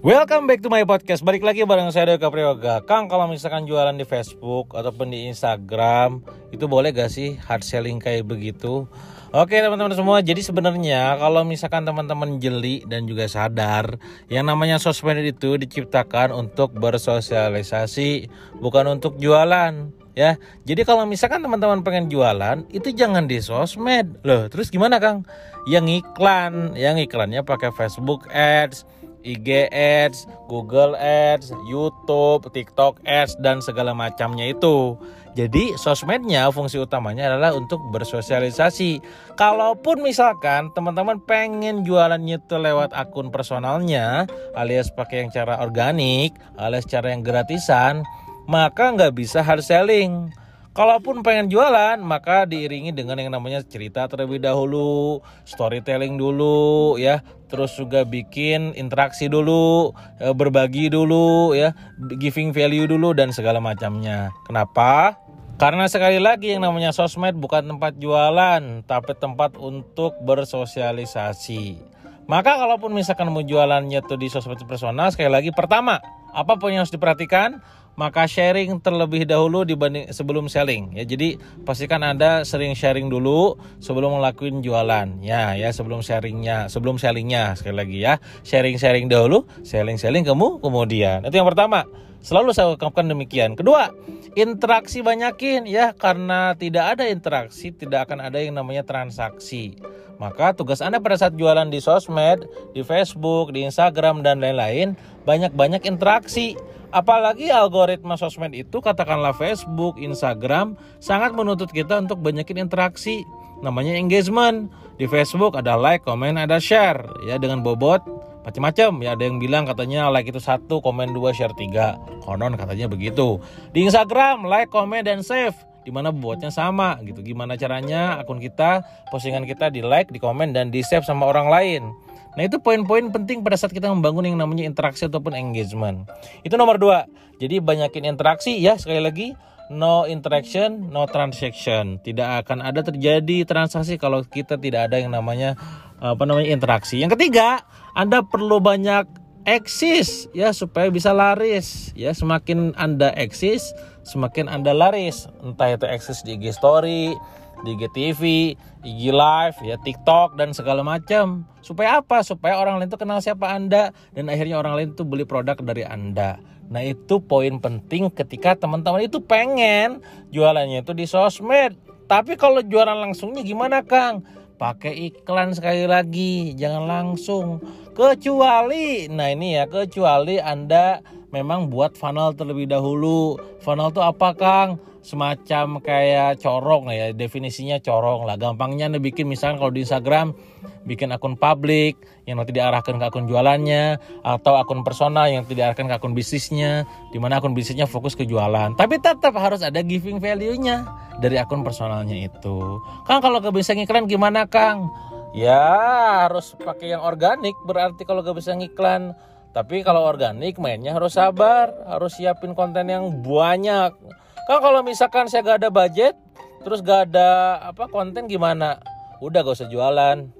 Welcome back to my podcast. Balik lagi bareng saya Dewa Priyoga. Kang, kalau misalkan jualan di Facebook ataupun di Instagram, itu boleh gak sih hard selling kayak begitu? Oke teman-teman semua, jadi sebenarnya kalau misalkan teman-teman jeli dan juga sadar, yang namanya sosmed itu diciptakan untuk bersosialisasi, bukan untuk jualan ya. Jadi kalau misalkan teman-teman pengen jualan, itu jangan di sosmed. Loh, terus gimana Kang? Yang iklan, yang iklannya pakai Facebook Ads, IG Ads, Google Ads, YouTube, TikTok Ads dan segala macamnya itu. Jadi sosmednya fungsi utamanya adalah untuk bersosialisasi. Kalaupun misalkan teman-teman pengen jualannya itu lewat akun personalnya, alias pakai yang cara organik, alias cara yang gratisan, maka nggak bisa hard selling. Kalaupun pengen jualan, maka diiringi dengan yang namanya cerita terlebih dahulu, storytelling dulu, ya, terus juga bikin interaksi dulu, ya, berbagi dulu, ya, giving value dulu dan segala macamnya. Kenapa? Karena sekali lagi yang namanya sosmed bukan tempat jualan, tapi tempat untuk bersosialisasi. Maka kalaupun misalkan mau jualannya tuh di sosmed personal, sekali lagi pertama, apa pun yang harus diperhatikan? maka sharing terlebih dahulu dibanding sebelum selling. Ya jadi pastikan anda sering sharing dulu sebelum ngelakuin jualan. Ya ya sebelum sharingnya sebelum sellingnya sekali lagi ya. Sharing sharing dahulu selling selling kamu kemudian. Itu yang pertama. Selalu saya ungkapkan demikian. Kedua interaksi banyakin ya. Karena tidak ada interaksi tidak akan ada yang namanya transaksi. Maka tugas Anda pada saat jualan di sosmed, di Facebook, di Instagram, dan lain-lain, banyak-banyak interaksi. Apalagi algoritma sosmed itu katakanlah Facebook, Instagram sangat menuntut kita untuk banyakin interaksi. Namanya engagement. Di Facebook ada like, komen, ada share. Ya dengan bobot macam-macam ya ada yang bilang katanya like itu satu komen dua share tiga. Konon katanya begitu. Di Instagram like komen dan save. Di mana bobotnya sama gitu. Gimana caranya akun kita postingan kita di like di komen dan di save sama orang lain Nah itu poin-poin penting pada saat kita membangun yang namanya interaksi ataupun engagement. Itu nomor dua. Jadi banyakin interaksi ya sekali lagi no interaction, no transaction. Tidak akan ada terjadi transaksi kalau kita tidak ada yang namanya apa namanya interaksi. Yang ketiga, Anda perlu banyak eksis ya supaya bisa laris. Ya semakin Anda eksis, semakin Anda laris. Entah itu eksis di IG story, di IGTV, IG Live, ya TikTok dan segala macam. Supaya apa? Supaya orang lain itu kenal siapa Anda dan akhirnya orang lain itu beli produk dari Anda. Nah, itu poin penting ketika teman-teman itu pengen jualannya itu di sosmed. Tapi kalau jualan langsungnya gimana, Kang? Pakai iklan sekali lagi, jangan langsung. Kecuali nah ini ya, kecuali Anda memang buat funnel terlebih dahulu. Funnel itu apa Kang? Semacam kayak corong ya, definisinya corong lah. Gampangnya nih bikin misalnya kalau di Instagram bikin akun publik yang nanti diarahkan ke akun jualannya atau akun personal yang tidak diarahkan ke akun bisnisnya, di mana akun bisnisnya fokus ke jualan. Tapi tetap harus ada giving value-nya dari akun personalnya itu. Kang kalau gak bisa ngiklan gimana Kang? Ya harus pakai yang organik berarti kalau gak bisa ngiklan tapi kalau organik mainnya harus sabar, harus siapin konten yang banyak. Kan kalau misalkan saya gak ada budget, terus gak ada apa konten gimana? Udah gak usah jualan.